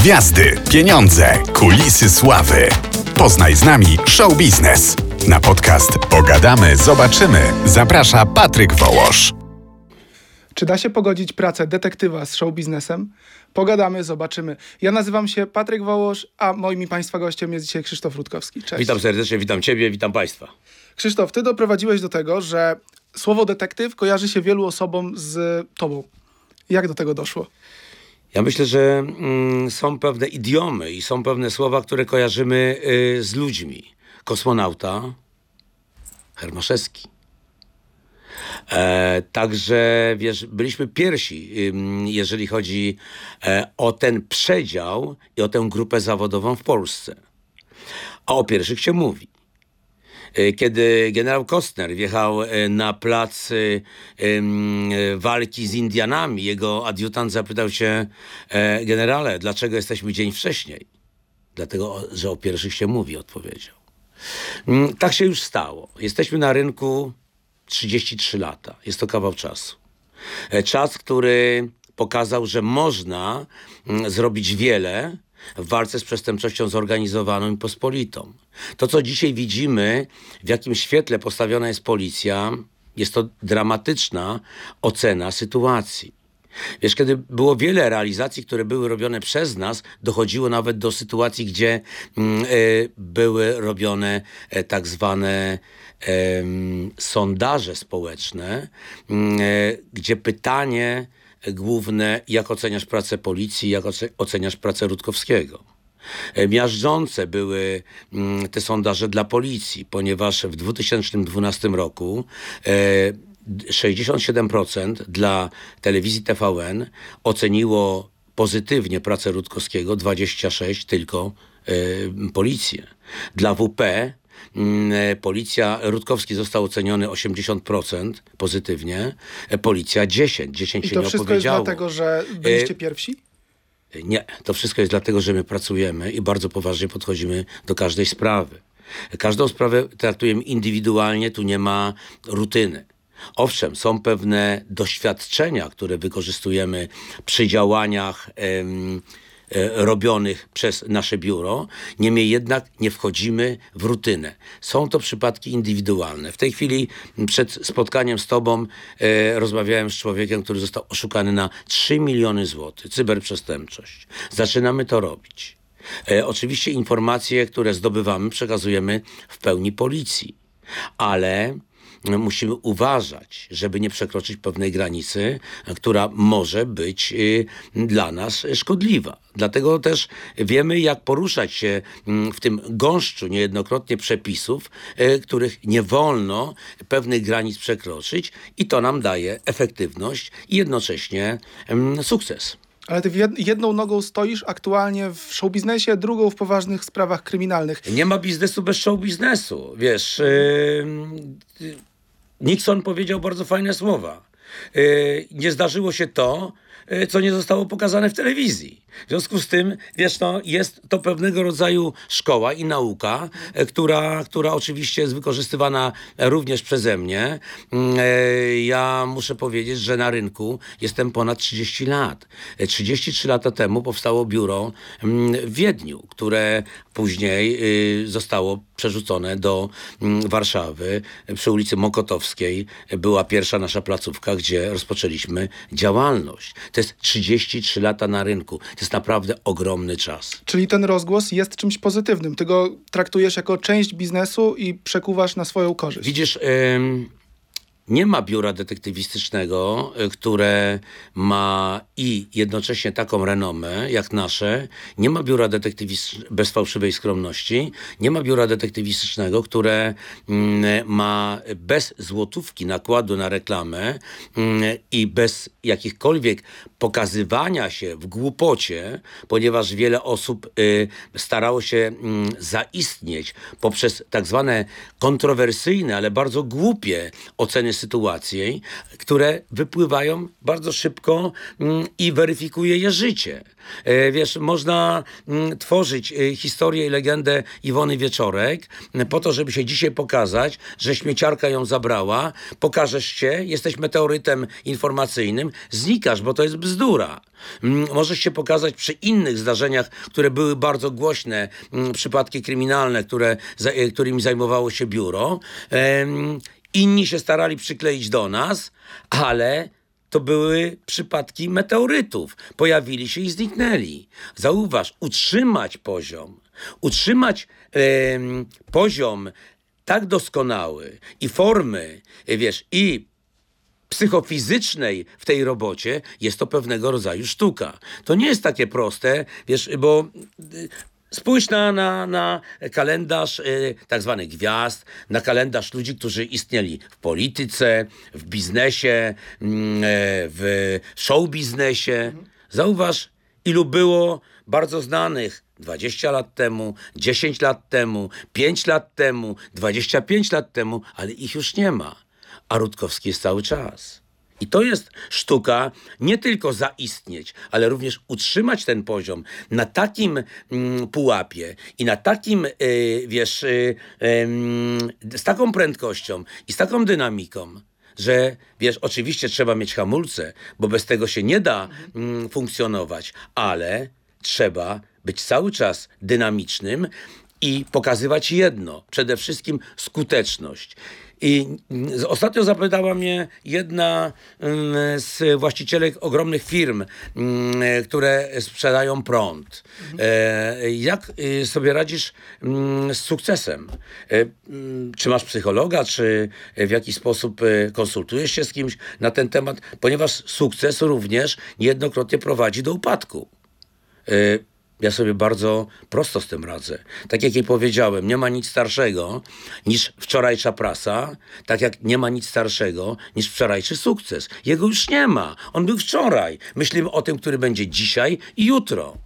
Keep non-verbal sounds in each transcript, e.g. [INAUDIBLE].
Gwiazdy, pieniądze, kulisy sławy. Poznaj z nami show biznes. Na podcast Pogadamy, zobaczymy. Zaprasza Patryk Wołosz. Czy da się pogodzić pracę detektywa z show biznesem? Pogadamy, zobaczymy. Ja nazywam się Patryk Wołosz, a moim i Państwa gościem jest dzisiaj Krzysztof Rutkowski. Cześć. Witam serdecznie, witam Ciebie, witam Państwa. Krzysztof, Ty doprowadziłeś do tego, że słowo detektyw kojarzy się wielu osobom z Tobą. Jak do tego doszło? Ja myślę, że mm, są pewne idiomy i są pewne słowa, które kojarzymy y, z ludźmi. Kosmonauta, Hermaszewski. E, także, wiesz, byliśmy pierwsi, ym, jeżeli chodzi e, o ten przedział i o tę grupę zawodową w Polsce. A o pierwszych się mówi. E, Kiedy generał Kostner wjechał e, na plac e, walki z Indianami, jego adiutant zapytał się, e, generale, dlaczego jesteśmy dzień wcześniej? Dlatego, że o pierwszych się mówi, odpowiedział. Mm, Tak się już stało. Jesteśmy na rynku 33 lata. Jest to kawał czasu. E, Czas, który pokazał, że można mm, zrobić wiele w walce z przestępczością zorganizowaną i pospolitą. To, co dzisiaj widzimy, w jakim świetle postawiona jest policja, jest to dramatyczna ocena sytuacji. Wiesz, kiedy było wiele realizacji, które były robione przez nas, dochodziło nawet do sytuacji, gdzie e, były robione e, tak zwane em, sondaże społeczne, e, gdzie pytanie główne, jak oceniasz pracę policji, jak oce- oceniasz pracę Rutkowskiego. E, Miażdżące były mm, te sondaże dla policji, ponieważ w 2012 roku e, 67% dla telewizji TVN oceniło pozytywnie pracę Rutkowskiego, 26% tylko e, policję. Dla WP e, policja, Rutkowski został oceniony 80% pozytywnie, e, policja 10%, 10 I się to nie wszystko jest opowiedziało. dlatego, że byliście E, pierwsi? Nie, to wszystko jest dlatego, że my pracujemy i bardzo poważnie podchodzimy do każdej sprawy. Każdą sprawę traktujemy indywidualnie, tu nie ma rutyny. Owszem, są pewne doświadczenia, które wykorzystujemy przy działaniach em, e, robionych przez nasze biuro, niemniej jednak nie wchodzimy w rutynę. Są to przypadki indywidualne. W tej chwili przed spotkaniem z tobą e, rozmawiałem z człowiekiem, który został oszukany na 3 miliony złotych. Cyberprzestępczość. Zaczynamy to robić. E, oczywiście informacje, które zdobywamy, przekazujemy w pełni policji, ale musimy uważać, żeby nie przekroczyć pewnej granicy, która może być y, dla nas szkodliwa. Dlatego też wiemy, jak poruszać się mm, w tym gąszczu niejednokrotnie przepisów, y, których nie wolno pewnych granic przekroczyć i to nam daje efektywność i jednocześnie mm, sukces. Ale ty jedną nogą stoisz aktualnie w show biznesie, drugą w poważnych sprawach kryminalnych. Nie ma biznesu bez show biznesu. Wiesz, yy, Nixon powiedział bardzo fajne słowa. Yy, nie zdarzyło się to, yy, co nie zostało pokazane w telewizji. W związku z tym, wiesz, no, jest to pewnego rodzaju szkoła i nauka, e, która, która oczywiście jest wykorzystywana również przeze mnie. Mm, e, Ja muszę powiedzieć, że na rynku jestem ponad 30 lat. E, 33 lata temu powstało biuro mm, w Wiedniu, które później y, zostało przerzucone do mm, Warszawy. Przy ulicy Mokotowskiej była pierwsza nasza placówka, gdzie rozpoczęliśmy działalność. To jest 33 lata na rynku. To jest naprawdę ogromny czas. Czyli ten rozgłos jest czymś pozytywnym. Ty go traktujesz jako część biznesu i przekuwasz na swoją korzyść. Widzisz, ym, nie ma biura detektywistycznego, y, które ma i jednocześnie taką renomę jak nasze. Nie ma biura detektywistycznego bez fałszywej skromności. Nie ma biura detektywistycznego, które mm, ma bez złotówki nakładu na reklamę mm, i bez jakichkolwiek pokazywania się w głupocie, ponieważ wiele osób y, starało się mm, zaistnieć poprzez tak zwane kontrowersyjne, ale bardzo głupie oceny sytuacje, które wypływają bardzo szybko mm, i weryfikuje je życie. E, Wiesz, można mm, tworzyć e, historię i legendę Iwony Wieczorek m, po to, żeby się dzisiaj pokazać, że śmieciarka ją zabrała, pokażesz się, jesteś meteorytem informacyjnym, znikasz, bo to jest bzdura. Mm, Możesz się pokazać przy innych zdarzeniach, które były bardzo głośne, mm, przypadki kryminalne, które, e, którymi zajmowało się biuro. Inni się starali przykleić do nas, ale to były przypadki meteorytów. Pojawili się i zniknęli. Zauważ, utrzymać poziom, utrzymać em, poziom tak doskonały i formy, e, wiesz, i psychofizycznej w tej robocie jest to pewnego rodzaju sztuka. To nie jest takie proste, wiesz, bo spójrz na, na, na kalendarz y, tak zwanych gwiazd, na kalendarz ludzi, którzy istnieli w polityce, w biznesie, e, w show biznesie. Zauważ, ilu było bardzo znanych 20 lat temu, 10 lat temu, 5 lat temu, 25 lat temu, ale ich już nie ma a Rutkowski jest cały czas. I to jest sztuka nie tylko zaistnieć, ale również utrzymać ten poziom na takim mm, pułapie i na takim, y, wiesz, y, em, z taką prędkością i z taką dynamiką, że wiesz, oczywiście trzeba mieć hamulce, bo bez tego się nie da mm, funkcjonować, ale trzeba być cały czas dynamicznym i pokazywać jedno, przede wszystkim skuteczność. I mm, ostatnio zapytała mnie jedna mm, z właścicielek ogromnych firm, mm, e, które sprzedają prąd. E, jak y, sobie radzisz z sukcesem? E, Czy masz psychologa, czy w jakiś sposób konsultujesz się z kimś na ten temat? Ponieważ sukces również niejednokrotnie prowadzi do upadku. Ja sobie bardzo prosto z tym radzę. Tak jak jej powiedziałem, nie ma nic starszego niż wczorajsza prasa, tak jak nie ma nic starszego niż wczorajszy sukces. Jego już nie ma. On był wczoraj. Myślimy o tym, który będzie dzisiaj i jutro.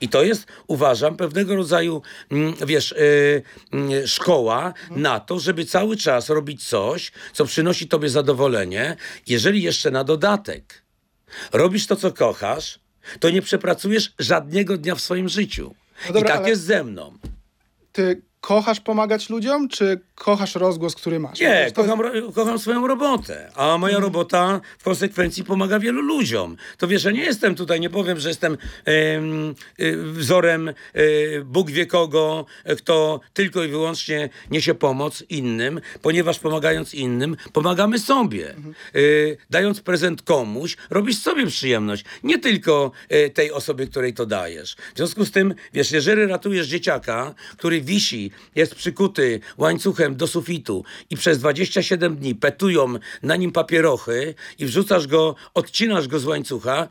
I to jest, uważam, pewnego rodzaju, mm, wiesz, y, y, szkoła na to, żeby cały czas robić coś, co przynosi tobie zadowolenie, jeżeli jeszcze na dodatek robisz to, co kochasz, to nie przepracujesz żadnego dnia w swoim życiu. No dobra, I tak ale- jest ze mną. Ty kochasz pomagać ludziom, czy kochasz rozgłos, który masz? Nie, to- kocham, kocham swoją robotę, a moja robota w konsekwencji pomaga wielu ludziom. To wiesz, ja nie jestem tutaj, nie powiem, że jestem em, y, wzorem y, Bóg wie kogo, kto tylko i wyłącznie niesie pomoc innym, ponieważ pomagając innym, pomagamy sobie. Y, dając prezent komuś, robisz sobie przyjemność, nie tylko y, tej osobie, której to dajesz. W związku z tym, wiesz, jeżeli ratujesz dzieciaka, który wisi, jest przykuty łańcuchem do sufitu i przez 27 dni petują na nim papierochy i wrzucasz go, odcinasz go z łańcucha,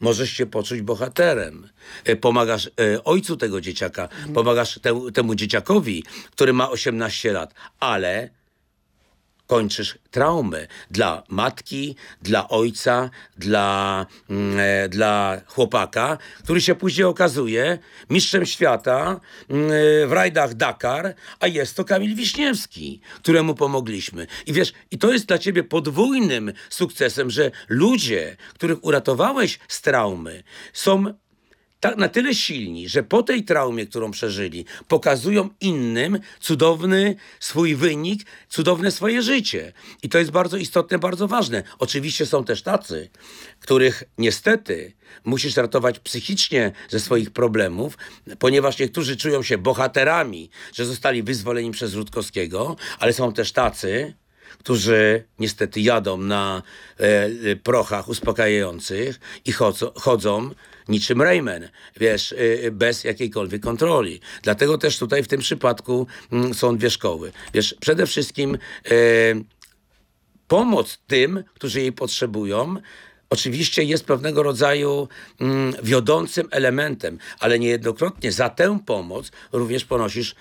możesz się poczuć bohaterem. E, Pomagasz e, ojcu tego dzieciaka, pomagasz te, temu dzieciakowi, który ma 18 lat, ale kończysz traumę dla matki, dla ojca, dla, mm, e, dla chłopaka, który się później okazuje mistrzem świata mm, e, w rajdach Dakar, a jest to Kamil Wiśniewski, któremu pomogliśmy. I wiesz, i to jest dla ciebie podwójnym sukcesem, że ludzie, których uratowałeś z traumy, są tak na tyle silni, że po tej traumie, którą przeżyli, pokazują innym cudowny swój wynik, cudowne swoje życie. I to jest bardzo istotne, bardzo ważne. Oczywiście są też tacy, których niestety musisz ratować psychicznie ze swoich problemów, ponieważ niektórzy czują się bohaterami, że zostali wyzwoleni przez Rutkowskiego, ale są też tacy, którzy niestety jadą na e, e, prochach uspokajających i chodzą, chodzą niczym Rayman, wiesz, e, bez jakiejkolwiek kontroli. Dlatego też tutaj w tym przypadku mm, są dwie szkoły. Wiesz, przede wszystkim e, pomoc tym, którzy jej potrzebują, oczywiście jest pewnego rodzaju mm, wiodącym elementem, ale niejednokrotnie za tę pomoc również ponosisz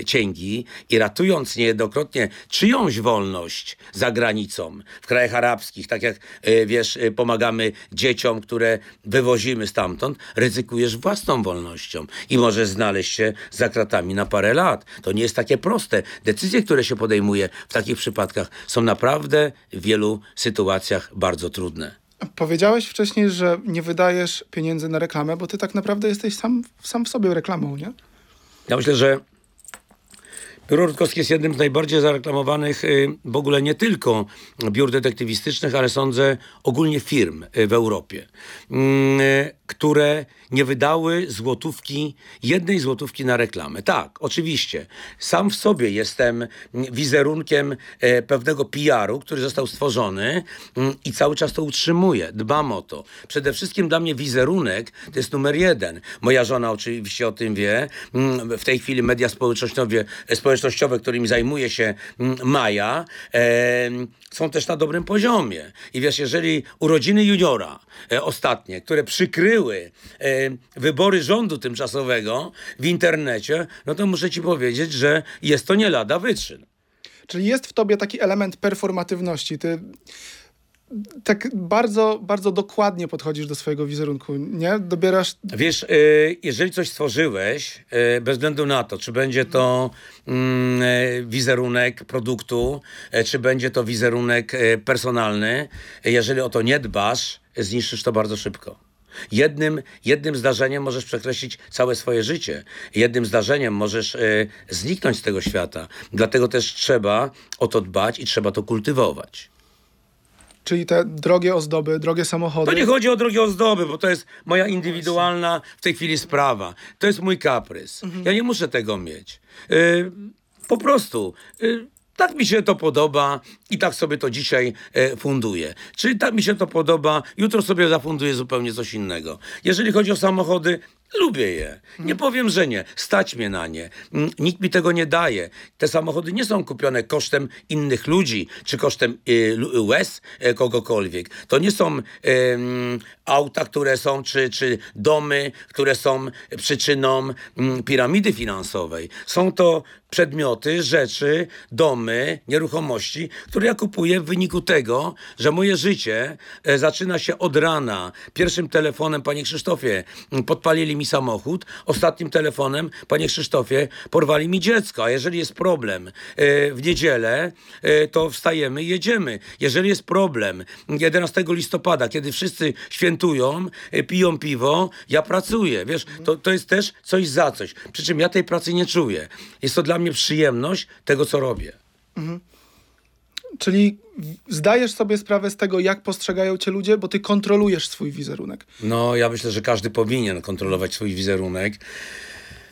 e, cięgi i ratując niejednokrotnie czyjąś wolność za granicą, w krajach arabskich, tak jak e, wiesz, e, pomagamy dzieciom, które wywozimy stamtąd, ryzykujesz własną wolnością i możesz znaleźć się za kratami na parę lat. To nie jest takie proste. Decyzje, które się podejmuje w takich przypadkach są naprawdę w wielu sytuacjach bardzo trudne. Powiedziałeś wcześniej, że nie wydajesz pieniędzy na reklamę, bo ty tak naprawdę jesteś sam, sam w sobie reklamą, nie? Ja myślę, że Biuro Rutkowskie jest jednym z najbardziej zareklamowanych y, w ogóle nie tylko biur detektywistycznych, ale sądzę ogólnie firm y, w Europie, mm, y, które nie wydały złotówki, jednej złotówki na reklamę. Tak, oczywiście. Sam w sobie jestem wizerunkiem e, pewnego PR-u, który został stworzony mm, i cały czas to utrzymuję. Dbam o to. Przede wszystkim dla mnie wizerunek to jest numer jeden. Moja żona oczywiście o tym wie. Mm, w tej chwili media społecznościowe, społecznościowe którymi zajmuje się mm, Maja, e, są też na dobrym poziomie. I wiesz, jeżeli urodziny juniora e, ostatnie, które przykryły e, wybory rządu tymczasowego w internecie, no to muszę ci powiedzieć, że jest to nie lada wyczyn. Czyli jest w tobie taki element performatywności. Ty tak bardzo, bardzo dokładnie podchodzisz do swojego wizerunku, nie? Dobierasz... Wiesz, y, jeżeli coś stworzyłeś, y, bez względu na to, czy będzie to mm, y, wizerunek produktu, czy będzie to wizerunek personalny, jeżeli o to nie dbasz, zniszczysz to bardzo szybko. Jednym, jednym zdarzeniem możesz przekreślić całe swoje życie. Jednym zdarzeniem możesz y, zniknąć z tego świata. Dlatego też trzeba o to dbać i trzeba to kultywować. Czyli te drogie ozdoby, drogie samochody. To nie chodzi o drogie ozdoby, bo to jest moja indywidualna w tej chwili sprawa. To jest mój kaprys. Mhm. Ja nie muszę tego mieć. Y, po prostu. Y, tak mi się to podoba i tak sobie to dzisiaj e, funduję. Czyli tak mi się to podoba, jutro sobie zafunduję zupełnie coś innego. Jeżeli chodzi o samochody, Lubię je. Nie powiem, że nie. Stać mnie na nie. Mm, nikt mi tego nie daje. Te samochody nie są kupione kosztem innych ludzi, czy kosztem y, łez y, kogokolwiek. To nie są y, auta, które są, czy, czy domy, które są przyczyną y, piramidy finansowej. Są to przedmioty, rzeczy, domy, nieruchomości, które ja kupuję w wyniku tego, że moje życie e, zaczyna się od rana. Pierwszym telefonem, panie Krzysztofie, podpalili mi samochód, ostatnim telefonem, panie Krzysztofie, porwali mi dziecko, a jeżeli jest problem e, w niedzielę, e, to wstajemy i jedziemy. Jeżeli jest problem 11 listopada, kiedy wszyscy świętują, piją piwo, ja pracuję. Wiesz, to, to jest też coś za coś. Przy czym ja tej pracy nie czuję. Jest to dla przyjemność tego, co robię. Mhm. Czyli zdajesz sobie sprawę z tego, jak postrzegają cię ludzie, bo ty kontrolujesz swój wizerunek. No, ja myślę, że każdy powinien kontrolować swój wizerunek.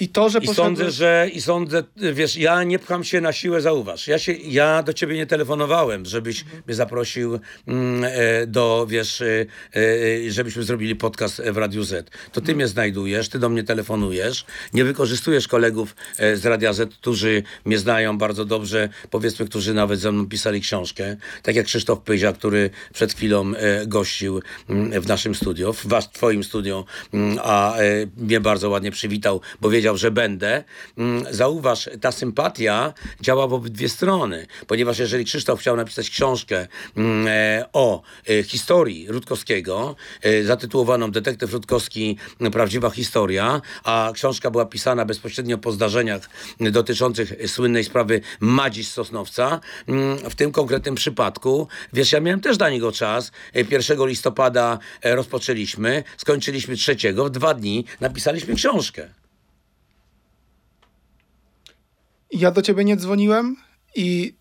I to, że I sądzę, że i sądzę, wiesz, ja nie pcham się na siłę, zauważ. Ja, się, ja do ciebie nie telefonowałem, żebyś mhm. mnie zaprosił mm, e, do, wiesz, e, e, żebyśmy zrobili podcast w Radiu Z. To ty mhm. mnie znajdujesz, ty do mnie telefonujesz, nie wykorzystujesz kolegów z Radia Z, którzy mnie znają bardzo dobrze, powiedzmy, którzy nawet ze mną pisali książkę, tak jak Krzysztof Pyzia, który przed chwilą gościł mm, w naszym studio, w was, twoim studio, mm, a mnie bardzo ładnie przywitał, bo wiedział, powiedział, że będę, mm, zauważ, ta sympatia działa w obydwie strony, ponieważ jeżeli Krzysztof chciał napisać książkę mm, e, o e, historii Rutkowskiego, e, zatytułowaną Detektyw Rutkowski Prawdziwa Historia, a książka była pisana bezpośrednio po zdarzeniach dotyczących słynnej sprawy Madzi Sosnowca, mm, w tym konkretnym przypadku, wiesz, ja miałem też dla niego czas, 1 listopada rozpoczęliśmy, skończyliśmy trzeciego, w dwa dni napisaliśmy książkę. Ja do ciebie nie dzwoniłem i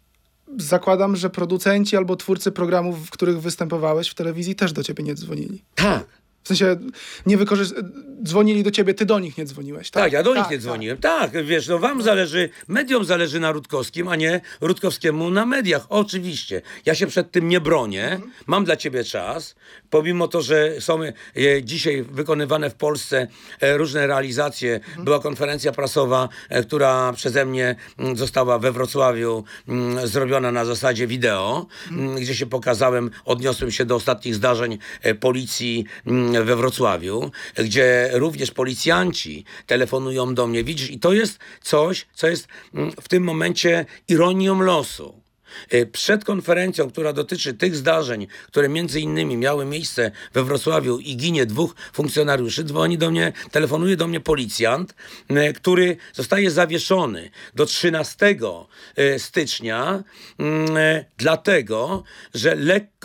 zakładam, że producenci albo twórcy programów, w których występowałeś w telewizji, też do ciebie nie dzwonili. Tak. W sensie nie wykorzystali dzwonili do ciebie, ty do nich nie dzwoniłeś, tak? Tak, ja do nich nie dzwoniłem. Tak, wiesz, no wam zależy, mediom zależy na Rutkowskim, a nie Rutkowskiemu na mediach. Oczywiście. Ja się przed tym nie bronię. Mam dla ciebie czas. Pomimo to, że są e, dzisiaj wykonywane w Polsce e, różne realizacje. Była konferencja prasowa, e, która przeze mnie mm, została we Wrocławiu mm, zrobiona na zasadzie wideo, mm, gdzie się pokazałem, odniosłem się do ostatnich zdarzeń policji we Wrocławiu, gdzie również policjanci telefonują do mnie. Widzisz, i to jest coś, co jest mm, w tym momencie ironią losu. E, Przed konferencją, która dotyczy tych zdarzeń, które między innymi miały miejsce we Wrocławiu i ginie dwóch funkcjonariuszy, dzwoni do mnie, telefonuje do mnie policjant, e, który zostaje zawieszony do 13 e, stycznia, mm, dlatego, że lekko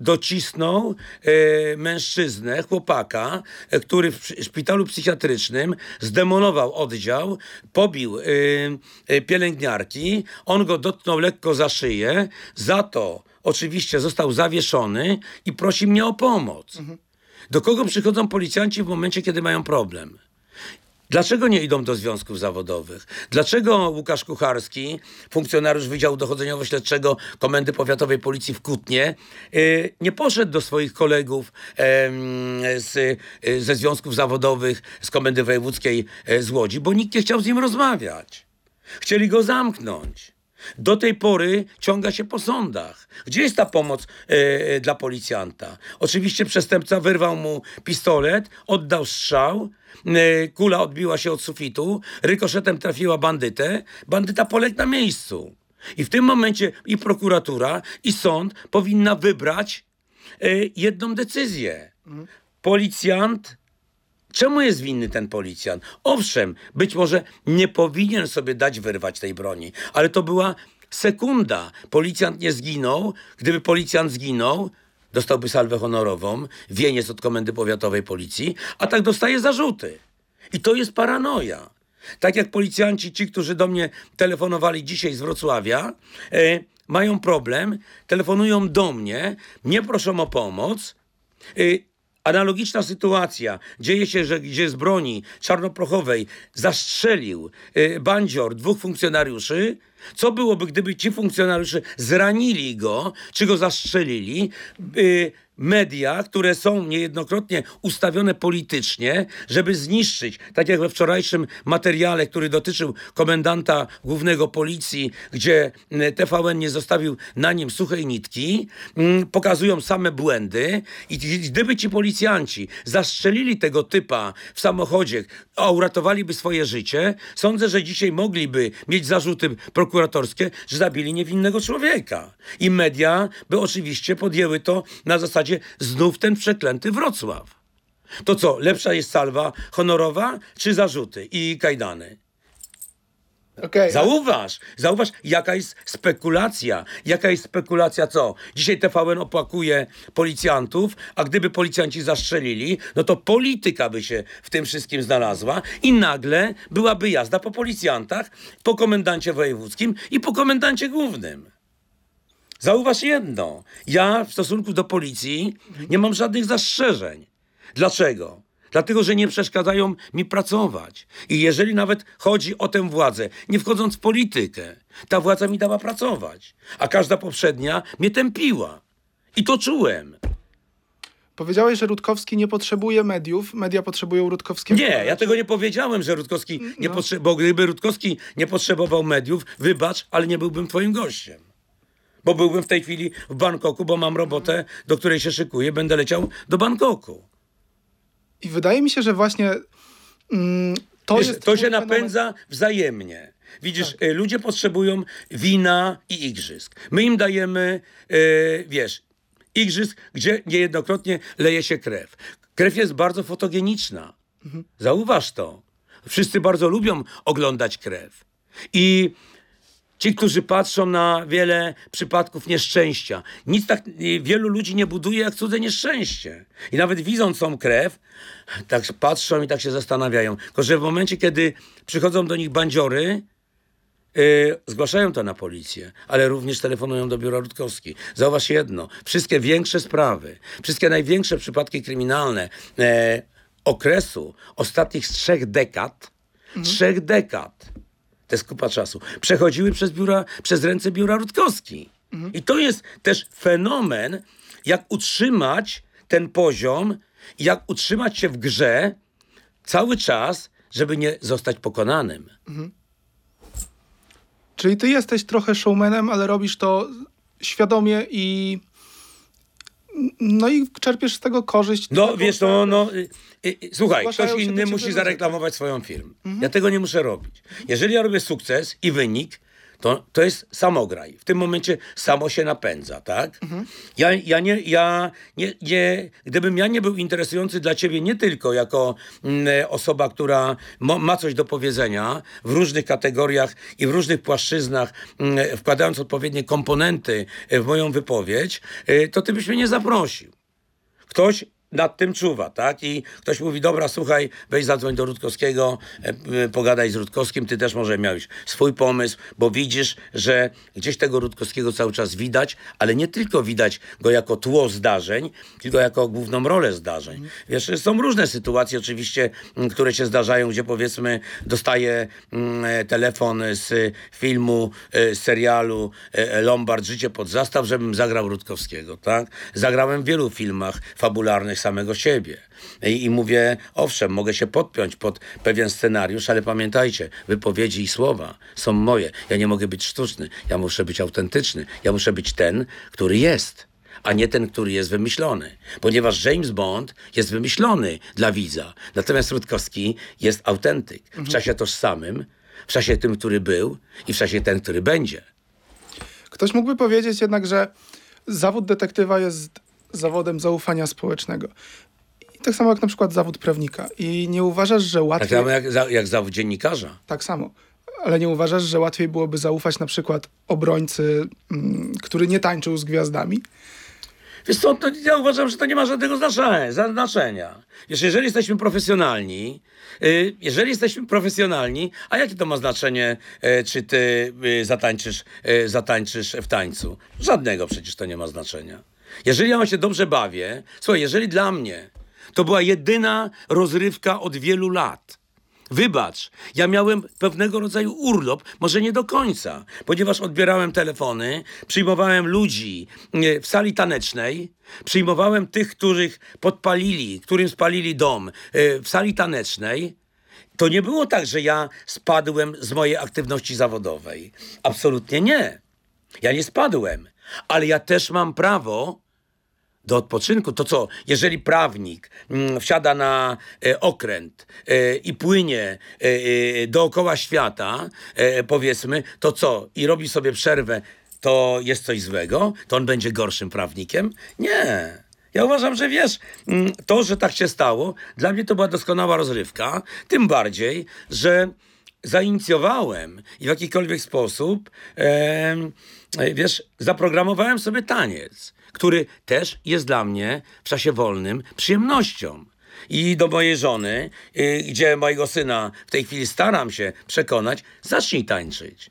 docisnął e, mężczyznę, chłopaka, e, który w szpitalu psychiatrycznym zdemolował oddział, pobił e, e, pielęgniarki, on go dotknął lekko za szyję, za to oczywiście został zawieszony i prosi mnie o pomoc. Do kogo przychodzą policjanci w momencie, kiedy mają problem? Dlaczego nie idą do związków zawodowych? Dlaczego Łukasz Kucharski, funkcjonariusz Wydziału Dochodzeniowo-Śledczego Komendy Powiatowej Policji w Kutnie, yy, nie poszedł do swoich kolegów z, y, ze związków zawodowych z Komendy Wojewódzkiej e, z Łodzi, bo nikt nie chciał z nim rozmawiać. Chcieli go zamknąć. Do tej pory ciąga się po sądach. Gdzie jest ta pomoc e, dla policjanta? Oczywiście przestępca wyrwał mu pistolet, oddał strzał, e, kula odbiła się od sufitu, rykoszetem trafiła bandytę, bandyta poległ na miejscu. I w tym momencie i prokuratura, i sąd powinna wybrać e, jedną decyzję. Policjant Czemu jest winny ten policjant? Owszem, być może nie powinien sobie dać wyrwać tej broni, ale to była sekunda. Policjant nie zginął. Gdyby policjant zginął, dostałby salwę honorową, wieniec od komendy powiatowej policji, a tak dostaje zarzuty. I to jest paranoja. Tak jak policjanci, ci, którzy do mnie telefonowali dzisiaj z Wrocławia, e, mają problem, telefonują do mnie, nie proszą o pomoc, y, Analogiczna sytuacja dzieje się, że gdzie z broni czarnoprochowej zastrzelił y, bandzior dwóch funkcjonariuszy. Co byłoby, gdyby ci funkcjonariusze zranili go, czy go zastrzelili? Y, media, które są niejednokrotnie ustawione politycznie, żeby zniszczyć, tak jak we wczorajszym materiale, który dotyczył komendanta głównego policji, gdzie mm, TVN nie zostawił na nim suchej nitki, mm, pokazują same błędy i gdyby ci policjanci zastrzelili tego typa w samochodzie, a uratowaliby swoje życie, sądzę, że dzisiaj mogliby mieć zarzuty prokuratorskie, że zabili niewinnego człowieka. I media by oczywiście podjęły to na zasadzie znów ten przeklęty Wrocław. To co, lepsza jest salwa honorowa czy zarzuty i kajdany? Okej, Zauważ, zauważ, jaka jest spekulacja. Jaka jest spekulacja co? Dzisiaj TVN opłakuje policjantów, a gdyby policjanci zastrzelili, no to polityka by się w tym wszystkim znalazła i nagle byłaby jazda po policjantach, po komendancie wojewódzkim i po komendancie głównym. Zauważ jedno. Ja w stosunku do policji nie mam żadnych zastrzeżeń. Dlaczego? Dlatego, że nie przeszkadzają mi pracować. I jeżeli nawet chodzi o tę władzę, nie wchodząc w politykę, ta władza mi dała pracować, a każda poprzednia mnie tępiła. I to czułem. powiedziałeś, że Rutkowski nie potrzebuje mediów, media potrzebują Rutkowskiego. Nie, ja tego nie powiedziałem, że Rutkowski nie No. potrzebował. Bo gdyby Rutkowski nie potrzebował mediów, wybacz, ale nie byłbym twoim gościem. Bo byłbym w tej chwili w Bangkoku, bo mam robotę, do której się szykuję, będę leciał do Bangkoku. I wydaje mi się, że właśnie mm, to Wiesz, jest... to się napędza wzajemnie. Widzisz, y, ludzie potrzebują wina i igrzysk. My im dajemy, y, wiesz, igrzysk, gdzie niejednokrotnie leje się krew. Krew jest bardzo fotogeniczna. Zauważ to. Wszyscy bardzo lubią oglądać krew. I Ci, którzy patrzą na wiele przypadków nieszczęścia. Nic tak y, wielu ludzi nie buduje jak cudze nieszczęście. I nawet widząc tą krew, tak patrzą i tak się zastanawiają. Tylko, że w momencie, kiedy przychodzą do nich bandziory, yy, zgłaszają to na policję, ale również telefonują do biura Rutkowski. Zauważ jedno, wszystkie większe sprawy, wszystkie największe przypadki kryminalne, e, okresu ostatnich trzech dekad, trzech dekad, jest kupa czasu, przechodziły przez, biura, przez ręce biura Rutkowski. I to jest też fenomen, jak utrzymać ten poziom, jak utrzymać się w grze cały czas, żeby nie zostać pokonanym. Czyli ty jesteś trochę showmanem, ale robisz to świadomie i no i czerpiesz z tego korzyść. No Tego, wiesz, no, no y, y, słuchaj, Zgłaszają ktoś inny musi zareklamować swoją firmę. Ja tego nie muszę robić. Jeżeli ja robię sukces i wynik, to, to jest samograj. W tym momencie samo się napędza, tak? Ja, ja, nie, ja nie, nie, gdybym ja nie był interesujący dla ciebie nie tylko jako mm, osoba, która mo, ma coś do powiedzenia w różnych kategoriach i w różnych płaszczyznach, mm, wkładając odpowiednie komponenty w moją wypowiedź, e, to ty byś mnie nie zaprosił ktoś nad tym czuwa, tak? I ktoś mówi, dobra, słuchaj, weź zadzwoń do Rutkowskiego, e, e, pogadaj z Rutkowskim, ty też może miałeś swój pomysł, bo widzisz, że gdzieś tego Rutkowskiego cały czas widać, ale nie tylko widać go jako tło zdarzeń, tylko jako główną rolę zdarzeń. Wiesz, są różne sytuacje oczywiście, które się zdarzają, gdzie powiedzmy dostaję mm, e, telefon z filmu, z serialu Lombard, Życie pod zastaw, żebym zagrał Rutkowskiego, tak? Zagrałem w wielu filmach fabularnych samego siebie. I, I mówię, owszem, mogę się podpiąć pod pewien scenariusz, ale pamiętajcie, wypowiedzi i słowa są moje. Ja nie mogę być sztuczny, ja muszę być autentyczny, ja muszę być ten, który jest a nie ten, który jest wymyślony. Ponieważ James Bond jest wymyślony dla widza. Natomiast Rutkowski jest autentyk. W czasie tożsamym, w czasie tym, który był i w czasie ten, który będzie. Ktoś mógłby powiedzieć jednak, że zawód detektywa jest zawodem zaufania społecznego. I tak samo jak na przykład zawód prawnika. I nie uważasz, że Tak łatwiej... samo jak, za- jak zawód dziennikarza. Tak samo. Ale nie uważasz, że łatwiej byłoby zaufać na przykład obrońcy, mm, który nie tańczył z gwiazdami? Wiesz co, to ja uważam, że to nie ma żadnego znaczenia. Wiesz, jeżeli jesteśmy profesjonalni, y, jeżeli jesteśmy profesjonalni, a jakie to ma znaczenie, y, czy ty y, zatańczysz, zatańczysz w tańcu? Żadnego przecież to nie ma znaczenia. Jeżeli ja się dobrze bawię, słuchaj, jeżeli dla mnie to była jedyna rozrywka od wielu lat, Wybacz, ja miałem pewnego rodzaju urlop, może nie do końca, ponieważ odbierałem telefony, przyjmowałem ludzi w sali tanecznej, przyjmowałem tych, których podpalili, którym spalili dom e, w sali tanecznej. To nie było tak, że ja spadłem z mojej aktywności zawodowej. Absolutnie nie. Ja nie spadłem, ale ja też mam prawo do odpoczynku. To co, jeżeli prawnik mm, wsiada na e, okręt e, i płynie e, dookoła świata, powiedzmy, to co, i robi sobie przerwę, to jest coś złego? To on będzie gorszym prawnikiem? Nie. Ja uważam, że wiesz, mm, to, że tak się stało, dla mnie to była doskonała rozrywka. Tym bardziej, że zainicjowałem i w jakikolwiek sposób, e, wiesz, zaprogramowałem sobie taniec, który też jest dla mnie w czasie wolnym przyjemnością. I do mojej żony, y, gdzie mojego syna w tej chwili staram się przekonać, zacznij tańczyć.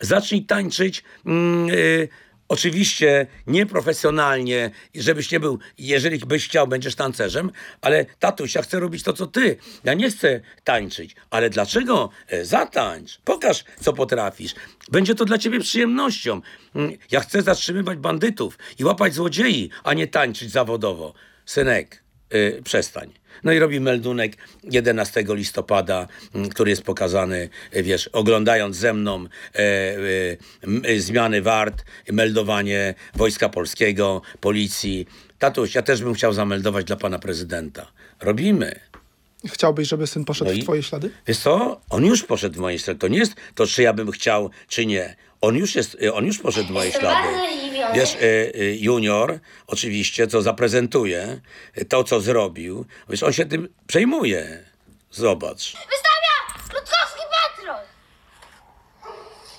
Zacznij tańczyć. Mm, y, Oczywiście nieprofesjonalnie, żebyś nie był, jeżeli byś chciał, będziesz tancerzem, ale tatuś, ja chcę robić to, co ty. Ja nie chcę tańczyć, ale dlaczego? E, Zatańcz, pokaż, co potrafisz. Będzie to dla ciebie przyjemnością. Mm, Ja chcę zatrzymywać bandytów i łapać złodziei, a nie tańczyć zawodowo. Synek, y, przestań. No i robi meldunek 11 listopada, mm, który jest pokazany, y, wiesz, oglądając ze mną e, y, zmiany wart, meldowanie Wojska Polskiego, policji. Tatuś, ja też bym chciał zameldować dla pana prezydenta. Robimy. Chciałbyś, żeby syn poszedł No w twoje ślady? Wiesz co? On już poszedł w moje ślady. To nie jest to, czy ja bym chciał, czy nie. On już jest, y, on już poszedł moje ślady. Wiesz, y, y, junior, oczywiście, co zaprezentuje, to, co zrobił, wiesz, on się tym przejmuje. Zobacz. Wystawia Rutkowski patrol!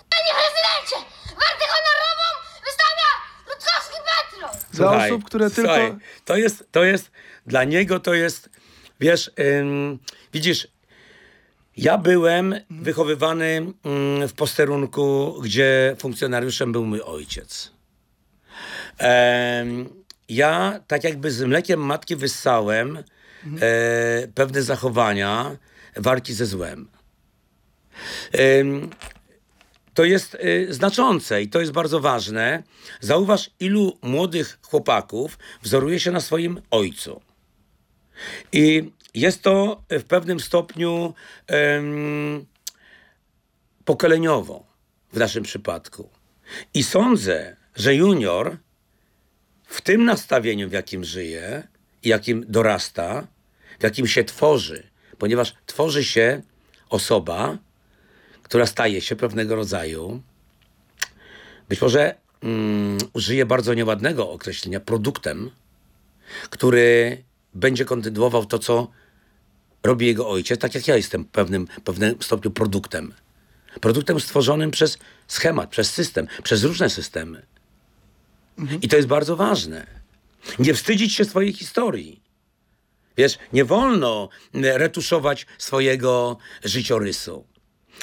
Panie prezydencie! Wartę honorową wystawia Rutkowski patrol! Dla osób, które słuchaj, tylko... To jest, to jest, dla niego to jest, wiesz, ym, widzisz, ja byłem wychowywany ym, w posterunku, gdzie funkcjonariuszem był mój ojciec. Ja tak jakby z mlekiem matki wyssałem e, pewne zachowania walki ze złem. Em, to jest y, znaczące i to jest bardzo ważne. Zauważ, ilu młodych chłopaków wzoruje się na swoim ojcu. I jest to w pewnym stopniu pokoleniowo w naszym przypadku. I sądzę, że junior w tym nastawieniu, w jakim żyje, jakim dorasta, w jakim się tworzy, ponieważ tworzy się osoba, która staje się pewnego rodzaju, być może mm, użyję bardzo nieładnego określenia, produktem, który będzie kontynuował to, co robi jego ojciec, tak jak ja jestem pewnym, pewnym stopniu produktem. Produktem stworzonym przez schemat, przez system, przez różne systemy. I to jest bardzo ważne. Nie wstydzić się swojej historii. Wiesz, nie wolno mm, retuszować swojego życiorysu.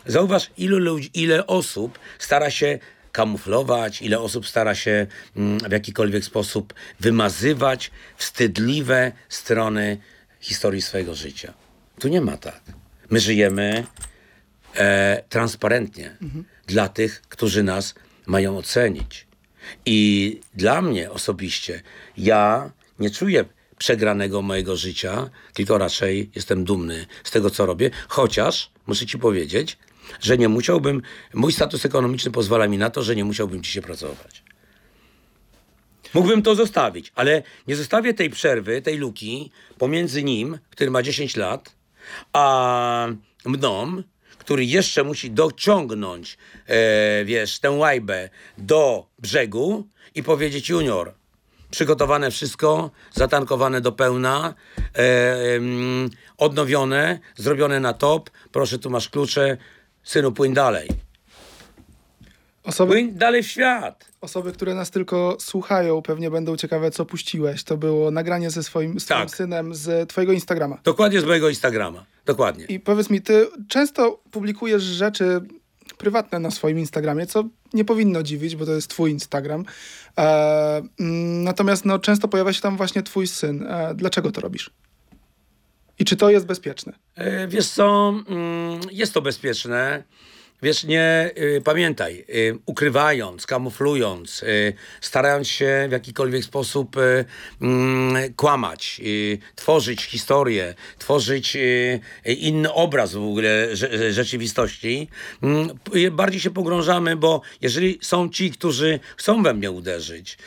Zauważ, ilu ludzi, ile osób stara się kamuflować, ile osób stara się mm, w jakikolwiek sposób wymazywać wstydliwe strony historii swojego życia. Tu nie ma tak. My żyjemy e, transparentnie dla tych, którzy nas mają ocenić. I dla mnie osobiście, ja nie czuję przegranego mojego życia, tylko raczej jestem dumny z tego, co robię, chociaż muszę ci powiedzieć, że nie musiałbym, mój status ekonomiczny pozwala mi na to, że nie musiałbym dzisiaj pracować. Mógłbym to zostawić, ale nie zostawię tej przerwy, tej luki pomiędzy nim, który ma 10 lat, a mną, który jeszcze musi dociągnąć, e, wiesz, tę łajbę do brzegu i powiedzieć junior, przygotowane wszystko, zatankowane do pełna, e, em, odnowione, zrobione na top, proszę tu masz klucze, synu płyń dalej. Osoby, Płyń dalej w świat. Osoby, które nas tylko słuchają, pewnie będą ciekawe, co puściłeś. To było nagranie ze swoim, Tak. synem z twojego Instagrama. Dokładnie z mojego Instagrama. Dokładnie. I powiedz mi, ty często publikujesz rzeczy prywatne na swoim Instagramie, co nie powinno dziwić, bo to jest twój Instagram. E, mm, natomiast no, często pojawia się tam właśnie twój syn. E, dlaczego to robisz? I czy to jest bezpieczne? E, Wiesz co, mm, jest to bezpieczne. Wiesz, nie y, pamiętaj, y, ukrywając, kamuflując, y, starając się w jakikolwiek sposób y, mm, kłamać, y, tworzyć historię, tworzyć y, inny obraz w ogóle rze- rzeczywistości, p- bardziej się pogrążamy, bo jeżeli są ci, którzy chcą we mnie uderzyć,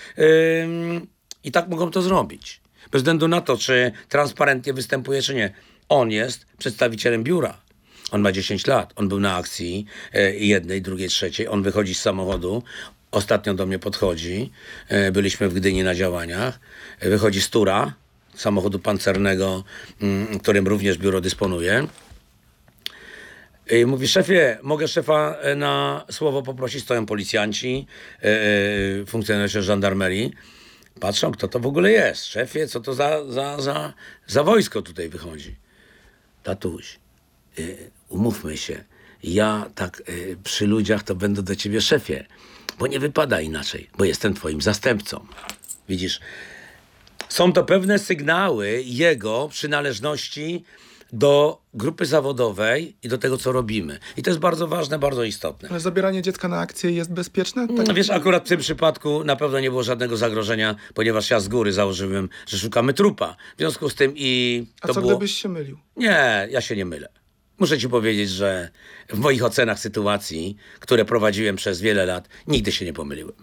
ym, i tak mogą to zrobić. Bez względu na to, czy transparentnie występuje, czy nie. On jest przedstawicielem biura. On ma 10 lat. On był na akcji e, jednej, drugiej, trzeciej. On wychodzi z samochodu. Ostatnio do mnie podchodzi. E, byliśmy w Gdyni na działaniach. E, wychodzi z tura, samochodu pancernego, mm, którym również biuro dysponuje. I mówi, szefie, mogę szefa na słowo poprosić, stoją policjanci, funkcjonariusze żandarmerii. Patrzą, kto to w ogóle jest. Szefie, co to za, za, za, za wojsko tutaj wychodzi. Tatuś, umówmy się, ja tak y, przy ludziach to będę do ciebie szefie, bo nie wypada inaczej, bo jestem twoim zastępcą. Widzisz, są to pewne sygnały jego przynależności do grupy zawodowej i do tego, co robimy. I to jest bardzo ważne, bardzo istotne. Ale zabieranie dziecka na akcję jest bezpieczne? Tak, No wiesz, akurat w tym przypadku na pewno nie było żadnego zagrożenia, ponieważ ja z góry założyłem, że szukamy trupa. W związku z tym i A to co było... gdybyś się mylił? Nie, ja się nie mylę. Muszę ci powiedzieć, że w moich ocenach sytuacji, które prowadziłem przez wiele lat, nigdy się nie pomyliłem.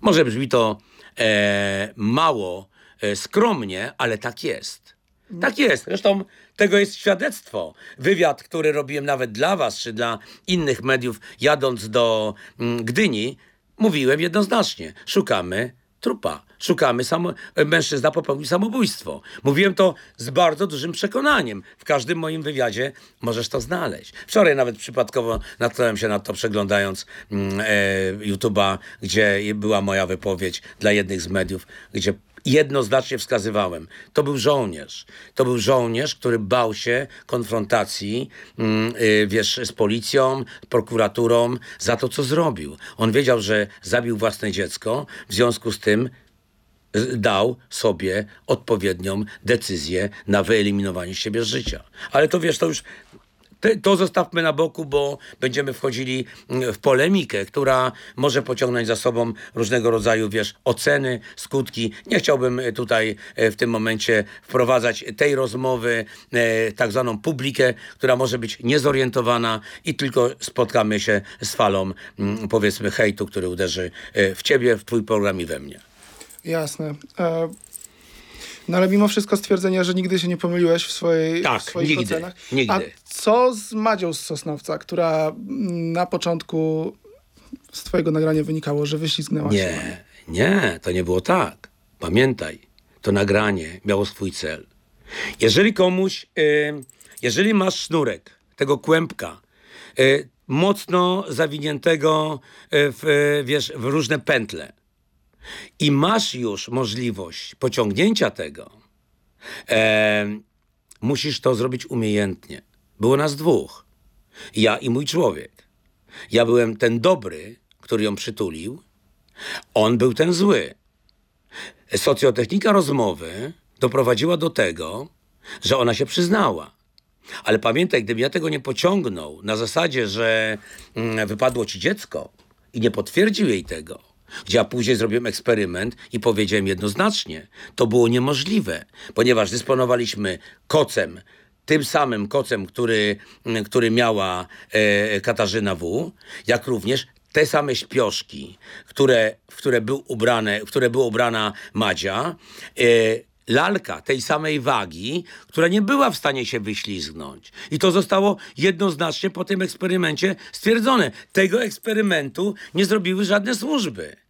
Może brzmi to e, mało e, skromnie, ale tak jest. Tak jest. Zresztą tego jest świadectwo. Wywiad, który robiłem nawet dla was, czy dla innych mediów, jadąc do mm, Gdyni, mówiłem jednoznacznie. Szukamy trupa. Szukamy samo... mężczyzna popełnił samobójstwo. Mówiłem to z bardzo dużym przekonaniem. W każdym moim wywiadzie możesz to znaleźć. Wczoraj nawet przypadkowo natknąłem się na to przeglądając mm, e, YouTube'a, gdzie była moja wypowiedź dla jednych z mediów, gdzie jednoznacznie wskazywałem. To był żołnierz. To był żołnierz, który bał się konfrontacji, mm, y, wiesz, z policją, prokuraturą za to, co zrobił. On wiedział, że zabił własne dziecko, w związku z tym z- dał sobie odpowiednią decyzję na wyeliminowanie siebie z życia. Ale to wiesz, to już to zostawmy na boku, bo będziemy wchodzili mm, w polemikę, która może pociągnąć za sobą różnego rodzaju, wiesz, oceny, skutki. Nie chciałbym e, tutaj e, w tym momencie wprowadzać tej rozmowy, e, tak zwaną publikę, która może być niezorientowana i tylko spotkamy się z falą, mm, powiedzmy, hejtu, który uderzy w ciebie, w twój program i we mnie. Jasne. No ale mimo wszystko stwierdzenia, że nigdy się nie pomyliłeś w, swojej, Tak, w swoich nigdy, ocenach. nigdy. A co z Madzią z Sosnowca, która mm, na początku z twojego nagrania wynikało, że wyślizgnęła się? Nie, nie, to nie było tak. Pamiętaj, to nagranie miało swój cel. Jeżeli komuś, jeżeli masz sznurek tego kłębka, y, mocno zawiniętego y, w, y, wiesz, w różne pętle i masz już możliwość pociągnięcia tego, e, musisz to zrobić umiejętnie. Było nas dwóch. Ja i mój człowiek. Ja byłem ten dobry, który ją przytulił, on był ten zły. Socjotechnika rozmowy doprowadziła do tego, że ona się przyznała. Ale pamiętaj, gdybym ja tego nie pociągnął na zasadzie, że mm, wypadło ci dziecko i nie potwierdził jej tego, gdzie ja później zrobiłem eksperyment i powiedziałem jednoznacznie, to było niemożliwe, ponieważ dysponowaliśmy kocem, tym samym kocem, który, który miała e, Katarzyna W., jak również te same śpioszki, które, w które, był ubrane, w które była ubrana Madzia, e, lalka tej samej wagi, która nie była w stanie się wyślizgnąć. I to zostało jednoznacznie po tym eksperymencie stwierdzone. Tego eksperymentu nie zrobiły żadne służby.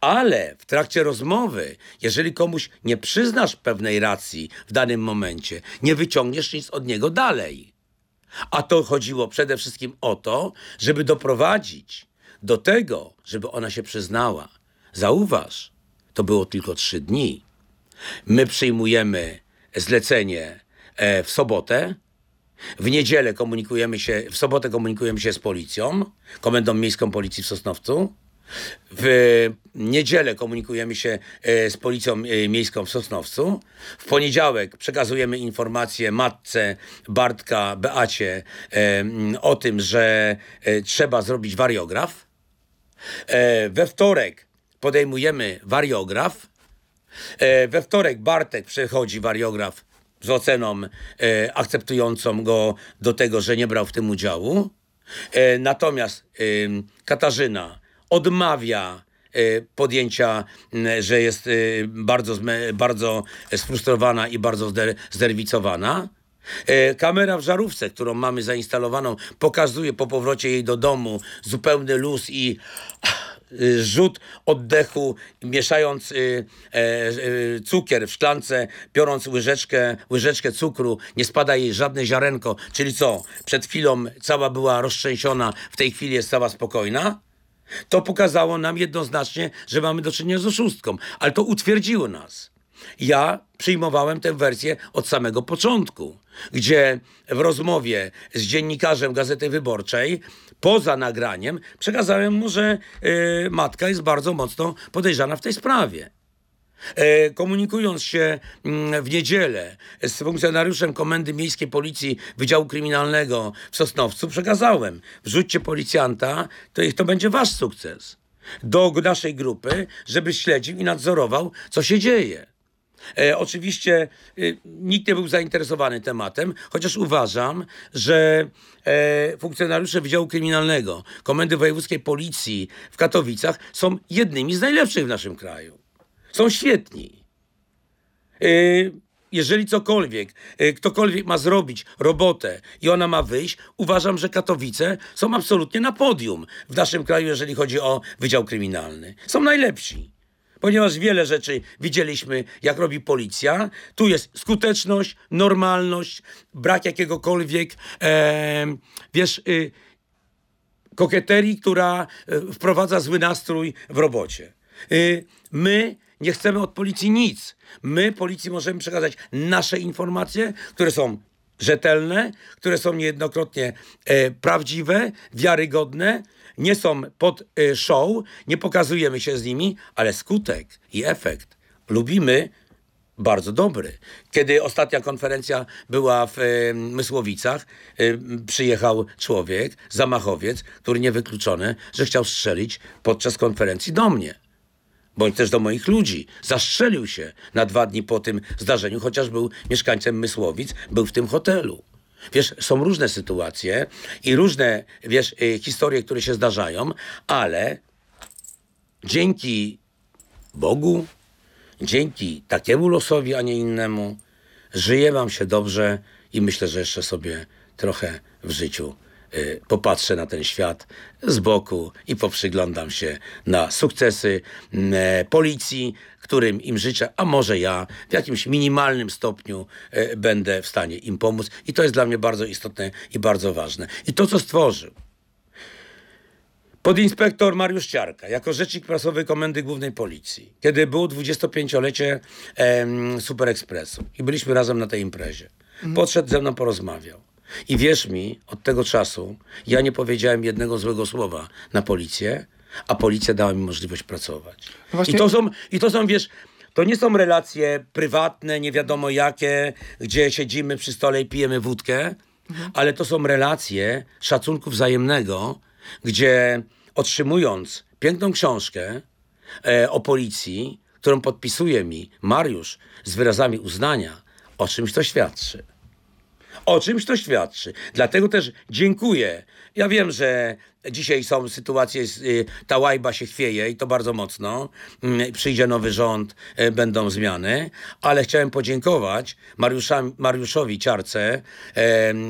Ale w trakcie rozmowy, jeżeli komuś nie przyznasz pewnej racji w danym momencie, nie wyciągniesz nic od niego dalej. A to chodziło przede wszystkim o to, żeby doprowadzić do tego, żeby ona się przyznała. Zauważ, to było tylko trzy dni. My przyjmujemy zlecenie e, w sobotę. W niedzielę komunikujemy się, w sobotę komunikujemy się z policją, komendą miejską policji w Sosnowcu. W niedzielę komunikujemy się e, z policją e, miejską w Sosnowcu. W poniedziałek przekazujemy informację matce Bartka, Beacie e, o tym, że trzeba zrobić wariograf. We wtorek podejmujemy wariograf. We wtorek Bartek przechodzi wariograf z oceną akceptującą go do tego, że nie brał w tym udziału. Natomiast Katarzyna odmawia e, podjęcia, że jest e, bardzo, bardzo sfrustrowana i bardzo zder- zderwicowana. E, Kamera w żarówce, którą mamy zainstalowaną, pokazuje po powrocie jej do domu zupełny luz i rzut oddechu, mieszając cukier w szklance, biorąc łyżeczkę, łyżeczkę cukru, nie spada jej żadne ziarenko, czyli co, przed chwilą cała była roztrzęsiona, w tej chwili jest cała spokojna? To pokazało nam jednoznacznie, że mamy do czynienia z oszustką, ale to utwierdziło nas. Ja przyjmowałem tę wersję od samego początku, gdzie w rozmowie z dziennikarzem Gazety Wyborczej, poza nagraniem, przekazałem mu, że y, matka jest bardzo mocno podejrzana w tej sprawie. E, komunikując się mm, w niedzielę z funkcjonariuszem Komendy Miejskiej Policji Wydziału Kryminalnego w Sosnowcu, przekazałem, wrzućcie policjanta, to, to będzie wasz sukces. Do naszej grupy, żeby śledził i nadzorował, co się dzieje. E, oczywiście y, nikt nie był zainteresowany tematem, chociaż uważam, że e, funkcjonariusze Wydziału Kryminalnego Komendy Wojewódzkiej Policji w Katowicach są jednymi z najlepszych w naszym kraju. Są świetni. Y, jeżeli cokolwiek, y, ktokolwiek ma zrobić robotę i ona ma wyjść, uważam, że Katowice są absolutnie na podium w naszym kraju, jeżeli chodzi o Wydział Kryminalny. Są najlepsi. Ponieważ wiele rzeczy widzieliśmy, jak robi policja. Tu jest skuteczność, normalność, brak jakiegokolwiek, em, wiesz, y, kokieterii, która e, wprowadza zły nastrój w robocie. Y, My nie chcemy od policji nic. My policji możemy przekazać nasze informacje, które są rzetelne, które są niejednokrotnie e, prawdziwe, wiarygodne, nie są pod e, show, nie pokazujemy się z nimi, ale skutek i efekt lubimy, bardzo dobry. Kiedy ostatnia konferencja była w e, Mysłowicach, e, przyjechał człowiek, zamachowiec, który niewykluczony, że chciał strzelić podczas konferencji do mnie. Bądź też do moich ludzi. Zastrzelił się na dwa dni po tym zdarzeniu, chociaż był mieszkańcem Mysłowic, był w tym hotelu. Wiesz, są różne sytuacje i różne, wiesz, y, historie, które się zdarzają, ale dzięki Bogu, dzięki takiemu losowi, a nie innemu, żyje wam się dobrze i myślę, że jeszcze sobie trochę w życiu popatrzę na ten świat z boku i poprzyglądam się na sukcesy mm, e, policji, którym im życzę, a może ja w jakimś minimalnym stopniu e, będę w stanie im pomóc. I to jest dla mnie bardzo istotne i bardzo ważne. I to, co stworzył Podinspektor Mariusz Ciarka, jako rzecznik prasowy Komendy Głównej Policji, kiedy było 25-lecie em, Super Expressu i byliśmy razem na tej imprezie. Podszedł ze mną, porozmawiał. I wierz mi, od tego czasu ja nie powiedziałem jednego złego słowa na policję, a policja dała mi możliwość pracować. Właśnie- I to są, i to są, wiesz, to nie są relacje prywatne, nie wiadomo jakie, gdzie siedzimy przy stole i pijemy wódkę, ale to są relacje szacunku wzajemnego, gdzie otrzymując piękną książkę e, o policji, którą podpisuje mi Mariusz z wyrazami uznania, o czymś to świadczy. O czymś to świadczy. Dlatego też dziękuję. Ja wiem, że dzisiaj są sytuacje, y, ta łajba się chwieje i to bardzo mocno. Mm, Przyjdzie nowy rząd, y, będą zmiany, ale chciałem podziękować Mariusza, Mariuszowi Ciarce,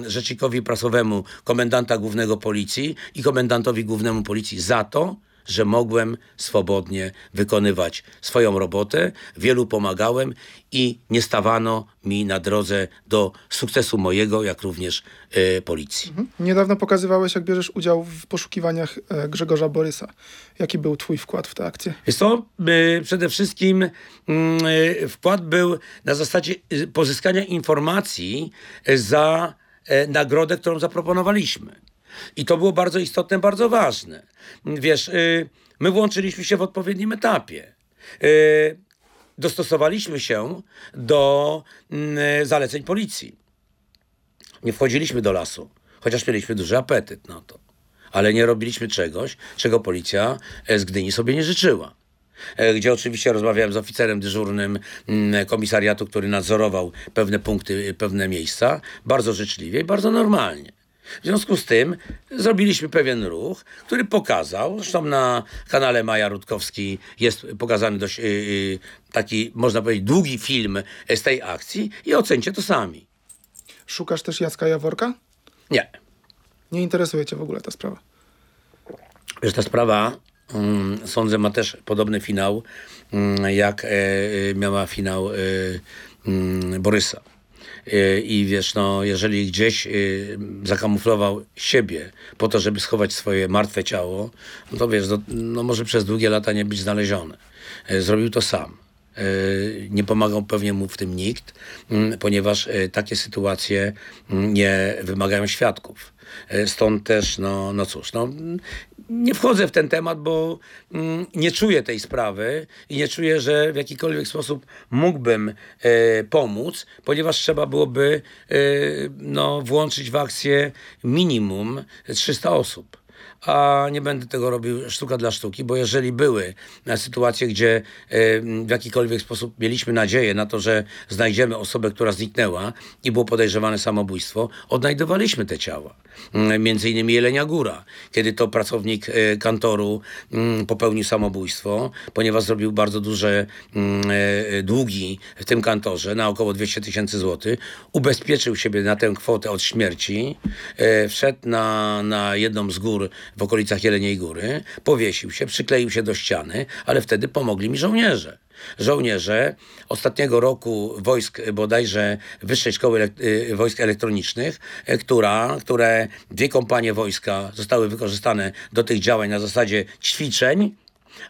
rzecznikowi prasowemu komendanta głównego policji i komendantowi głównemu policji za to, że mogłem swobodnie wykonywać swoją robotę, wielu pomagałem i nie stawano mi na drodze do sukcesu mojego, jak również e, policji. Niedawno pokazywałeś, jak bierzesz udział w poszukiwaniach e, Grzegorza Borysa. Jaki był twój wkład w tę akcję? Jest to y, przede wszystkim mm, y, wkład był na zasadzie pozyskania informacji za nagrodę, którą zaproponowaliśmy. I to było bardzo istotne, bardzo ważne. Wiesz, y, my włączyliśmy się w odpowiednim etapie. Y, dostosowaliśmy się do mm, zaleceń policji. Nie wchodziliśmy do lasu, chociaż mieliśmy duży apetyt na to. Ale nie robiliśmy czegoś, czego policja e, z Gdyni sobie nie życzyła. E, Gdzie oczywiście rozmawiałem z oficerem dyżurnym mm, komisariatu, który nadzorował pewne punkty, pewne miejsca, bardzo życzliwie i bardzo normalnie. W związku z tym zrobiliśmy pewien ruch, który pokazał, zresztą na kanale Maja Rutkowski jest pokazany dość yy, taki, można powiedzieć, długi film z tej akcji i ocencie to sami. Szukasz też Jacka Jaworka? Nie. Nie interesuje cię w ogóle ta sprawa. Wiesz, ta sprawa, mm, sądzę, ma też podobny finał, mm, jak e, e, miała finał e, mm, Borysa. E, I wiesz, no, jeżeli gdzieś e, zakamuflował siebie po to, żeby schować swoje martwe ciało, no to wiesz, no, no może przez długie lata nie być znaleziony. E, Zrobił to sam. Nie pomagał pewnie mu w tym nikt, mm, ponieważ takie sytuacje mm, nie wymagają świadków. Stąd też, no, no cóż, no, nie wchodzę w ten temat, bo mm, nie czuję tej sprawy i nie czuję, że w jakikolwiek sposób mógłbym e, pomóc, ponieważ trzeba byłoby e, no, włączyć w akcję minimum 300 osób a nie będę tego robił sztuka dla sztuki, bo jeżeli były e, sytuacje, gdzie e, w jakikolwiek sposób mieliśmy nadzieję na to, że znajdziemy osobę, która zniknęła i było podejrzewane samobójstwo, odnajdowaliśmy te ciała. Mm, Między innymi Jelenia Góra, kiedy to pracownik e, kantoru mm, popełnił samobójstwo, ponieważ zrobił bardzo duże mm, długi w tym kantorze na około 200 tysięcy złotych, ubezpieczył siebie na tę kwotę od śmierci, wszedł na, na jedną z gór w okolicach Jeleniej Góry, powiesił się, przykleił się do ściany, ale wtedy pomogli mi żołnierze. Żołnierze ostatniego roku wojsk bodajże Wyższej Szkoły y, Wojsk Elektronicznych, e, która, które dwie kompanie wojska zostały wykorzystane do tych działań na zasadzie ćwiczeń,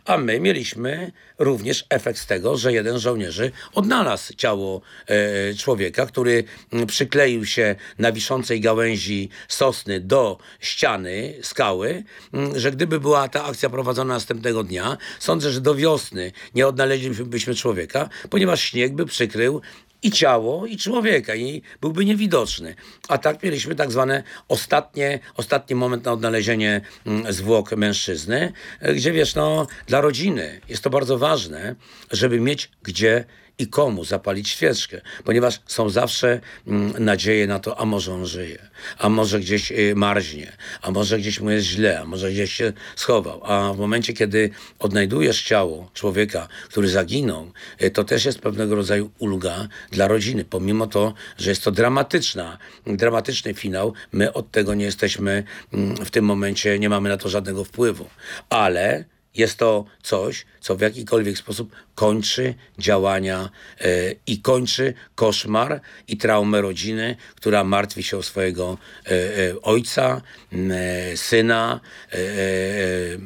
A my mieliśmy również efekt z tego, że jeden z żołnierzy odnalazł ciało e, człowieka, który przykleił się na wiszącej gałęzi sosny do ściany skały, że gdyby była ta akcja prowadzona następnego dnia, sądzę, że do wiosny nie odnaleźlibyśmy człowieka, ponieważ śnieg by przykrył i ciało, i człowieka, i byłby niewidoczny. A tak mieliśmy tak zwane ostatnie, ostatni moment na odnalezienie mm, zwłok mężczyzny, e, gdzie wiesz, no, dla rodziny jest to bardzo ważne, żeby mieć gdzie i komu zapalić świeczkę, ponieważ są zawsze mm, nadzieje na to, a może on żyje, a może gdzieś y, marznie, a może gdzieś mu jest źle, a może gdzieś się schował. A w momencie, kiedy odnajdujesz ciało człowieka, który zaginął, y, to też jest pewnego rodzaju ulga dla rodziny, pomimo to, że jest to dramatyczna, dramatyczny finał, my od tego nie jesteśmy mm, w tym momencie, nie mamy na to żadnego wpływu. Ale jest to coś, co w jakikolwiek sposób kończy działania e, i kończy koszmar i traumę rodziny, która martwi się o swojego e, e, ojca, syna, y,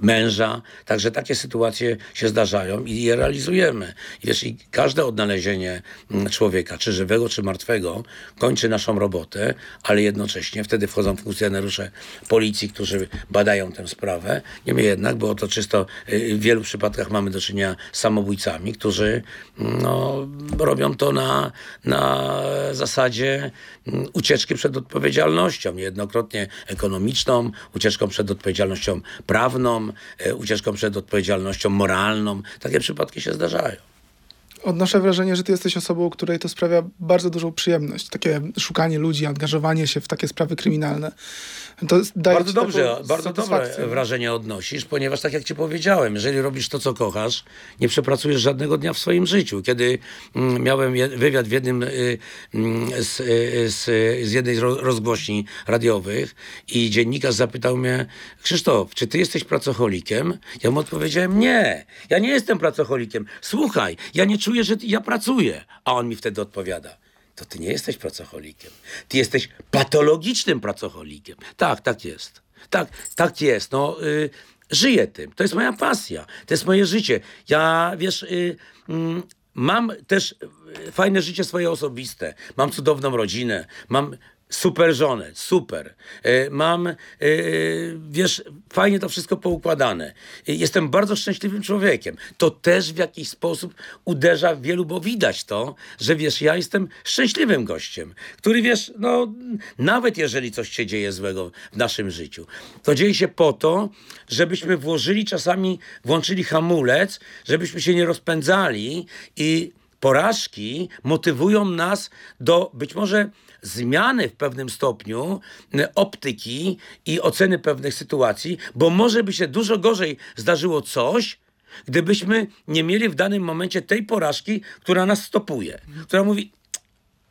męża. Także takie sytuacje się zdarzają i je realizujemy. I Wiesz, i każde odnalezienie mm, człowieka, czy żywego, czy martwego, kończy naszą robotę, ale jednocześnie wtedy wchodzą funkcjonariusze policji, którzy badają tę sprawę. Niemniej jednak, bo to czysto y, w wielu przypadkach mamy do czynienia z samobójcami, którzy mm, no, robią to na, na zasadzie mm, ucieczki przed odpowiedzialnością, niejednokrotnie ekonomiczną, ucieczką przed odpowiedzialnością prawną, e, ucieczką przed odpowiedzialnością moralną. Takie przypadki się zdarzają. Odnoszę wrażenie, że ty jesteś osobą, której to sprawia bardzo dużą przyjemność. Takie szukanie ludzi, angażowanie się w takie sprawy kryminalne. Bardzo dobrze, bardzo dobre wrażenie odnosisz, ponieważ tak jak ci powiedziałem, jeżeli robisz to, co kochasz, nie przepracujesz żadnego dnia w swoim życiu. Kiedy mm, miałem wywiad w jednym y, mm, z, y, z, z jednej rozgłośni radiowych i dziennikarz zapytał mnie, Krzysztof, czy ty jesteś pracocholikiem? Ja mu odpowiedziałem, nie, ja nie jestem pracocholikiem. Słuchaj, ja nie czuję, że ja pracuję. A on mi wtedy odpowiada, to ty nie jesteś pracocholikiem. Ty jesteś patologicznym pracocholikiem. Tak, tak jest. Tak, tak jest. No, y, żyję tym. To jest moja pasja. To jest moje życie. Ja, wiesz, y, mm, mam też y, fajne życie swoje osobiste. Mam cudowną rodzinę. Mam super żonę, super. Y, Mam, y, wiesz, fajnie to wszystko poukładane. Jestem bardzo szczęśliwym człowiekiem. To też w jakiś sposób uderza w wielu, bo widać to, że wiesz, ja jestem szczęśliwym gościem, który wiesz, no, nawet jeżeli coś się dzieje złego w naszym życiu, to dzieje się po to, żebyśmy włożyli czasami, włączyli hamulec, żebyśmy się nie rozpędzali i porażki motywują nas do być może zmiany w pewnym stopniu e, optyki i oceny pewnych sytuacji, bo może by się dużo gorzej zdarzyło coś, gdybyśmy nie mieli w danym momencie tej porażki, która nas stopuje, która mówi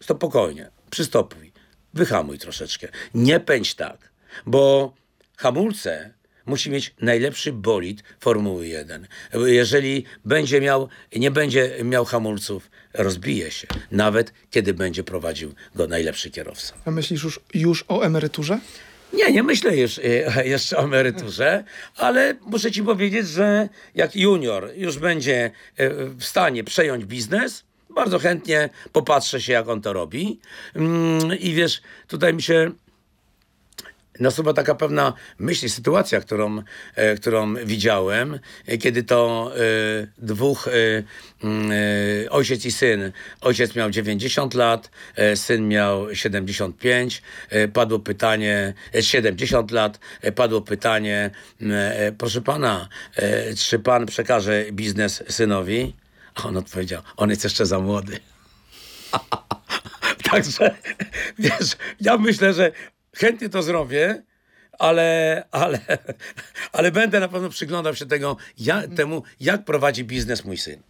spokojnie, przystopuj, wyhamuj troszeczkę, nie pędź tak, bo hamulce musi mieć najlepszy bolid Formuły 1. Jeżeli będzie miał, nie będzie miał hamulców, rozbije się, nawet kiedy będzie prowadził go najlepszy kierowca. A myślisz już, już o emeryturze? Nie, nie myślę już, y, jeszcze o emeryturze, ale muszę ci powiedzieć, że jak junior już będzie y, w stanie przejąć biznes, bardzo chętnie popatrzę się, jak on to robi. Mm, I wiesz, tutaj mi się nasuwa taka pewna myśl, sytuacja, którą, e, którą widziałem, e, kiedy to e, dwóch, e, mm, e, ojciec i syn, ojciec miał 90 lat, e, syn miał 75, e, padło pytanie, e, 70 lat, padło pytanie, m, e, proszę pana, czy pan przekaże biznes synowi? A on odpowiedział, on jest jeszcze za młody. [LAUGHS] Także, wiesz, ja myślę, że chętnie to zrobię, ale, ale, ale będę na pewno przyglądał się tego, ja, temu, jak prowadzi biznes mój syn.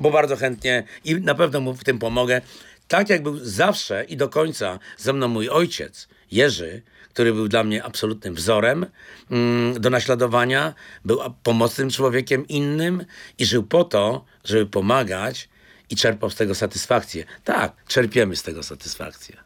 Bo bardzo chętnie i na pewno mu w tym pomogę. Tak jak był zawsze i do końca ze mną mój ojciec, Jerzy, który był dla mnie absolutnym wzorem mm, do naśladowania, był pomocnym człowiekiem innym i żył po to, żeby pomagać i czerpał z tego satysfakcję. Tak, czerpiemy z tego satysfakcję.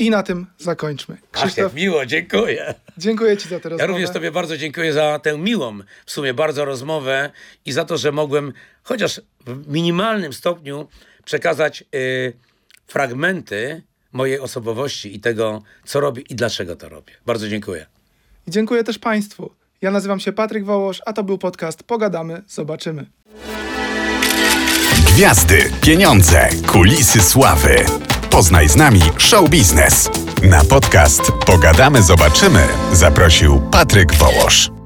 I na tym zakończmy. Ach, jak Krzysztof, miło, dziękuję. dziękuję Ci za tę rozmowę. Ja również Tobie bardzo dziękuję za tę miłą, w sumie bardzo rozmowę i za to, że mogłem chociaż w minimalnym stopniu przekazać y, fragmenty mojej osobowości i tego, co robię i dlaczego to robię. Bardzo dziękuję. I dziękuję też Państwu. Ja nazywam się Patryk Wołosz, a to był podcast Pogadamy, zobaczymy. Gwiazdy, pieniądze, kulisy sławy. Poznaj z nami show biznes. Na podcast Pogadamy, zobaczymy zaprosił Patryk Wołosz.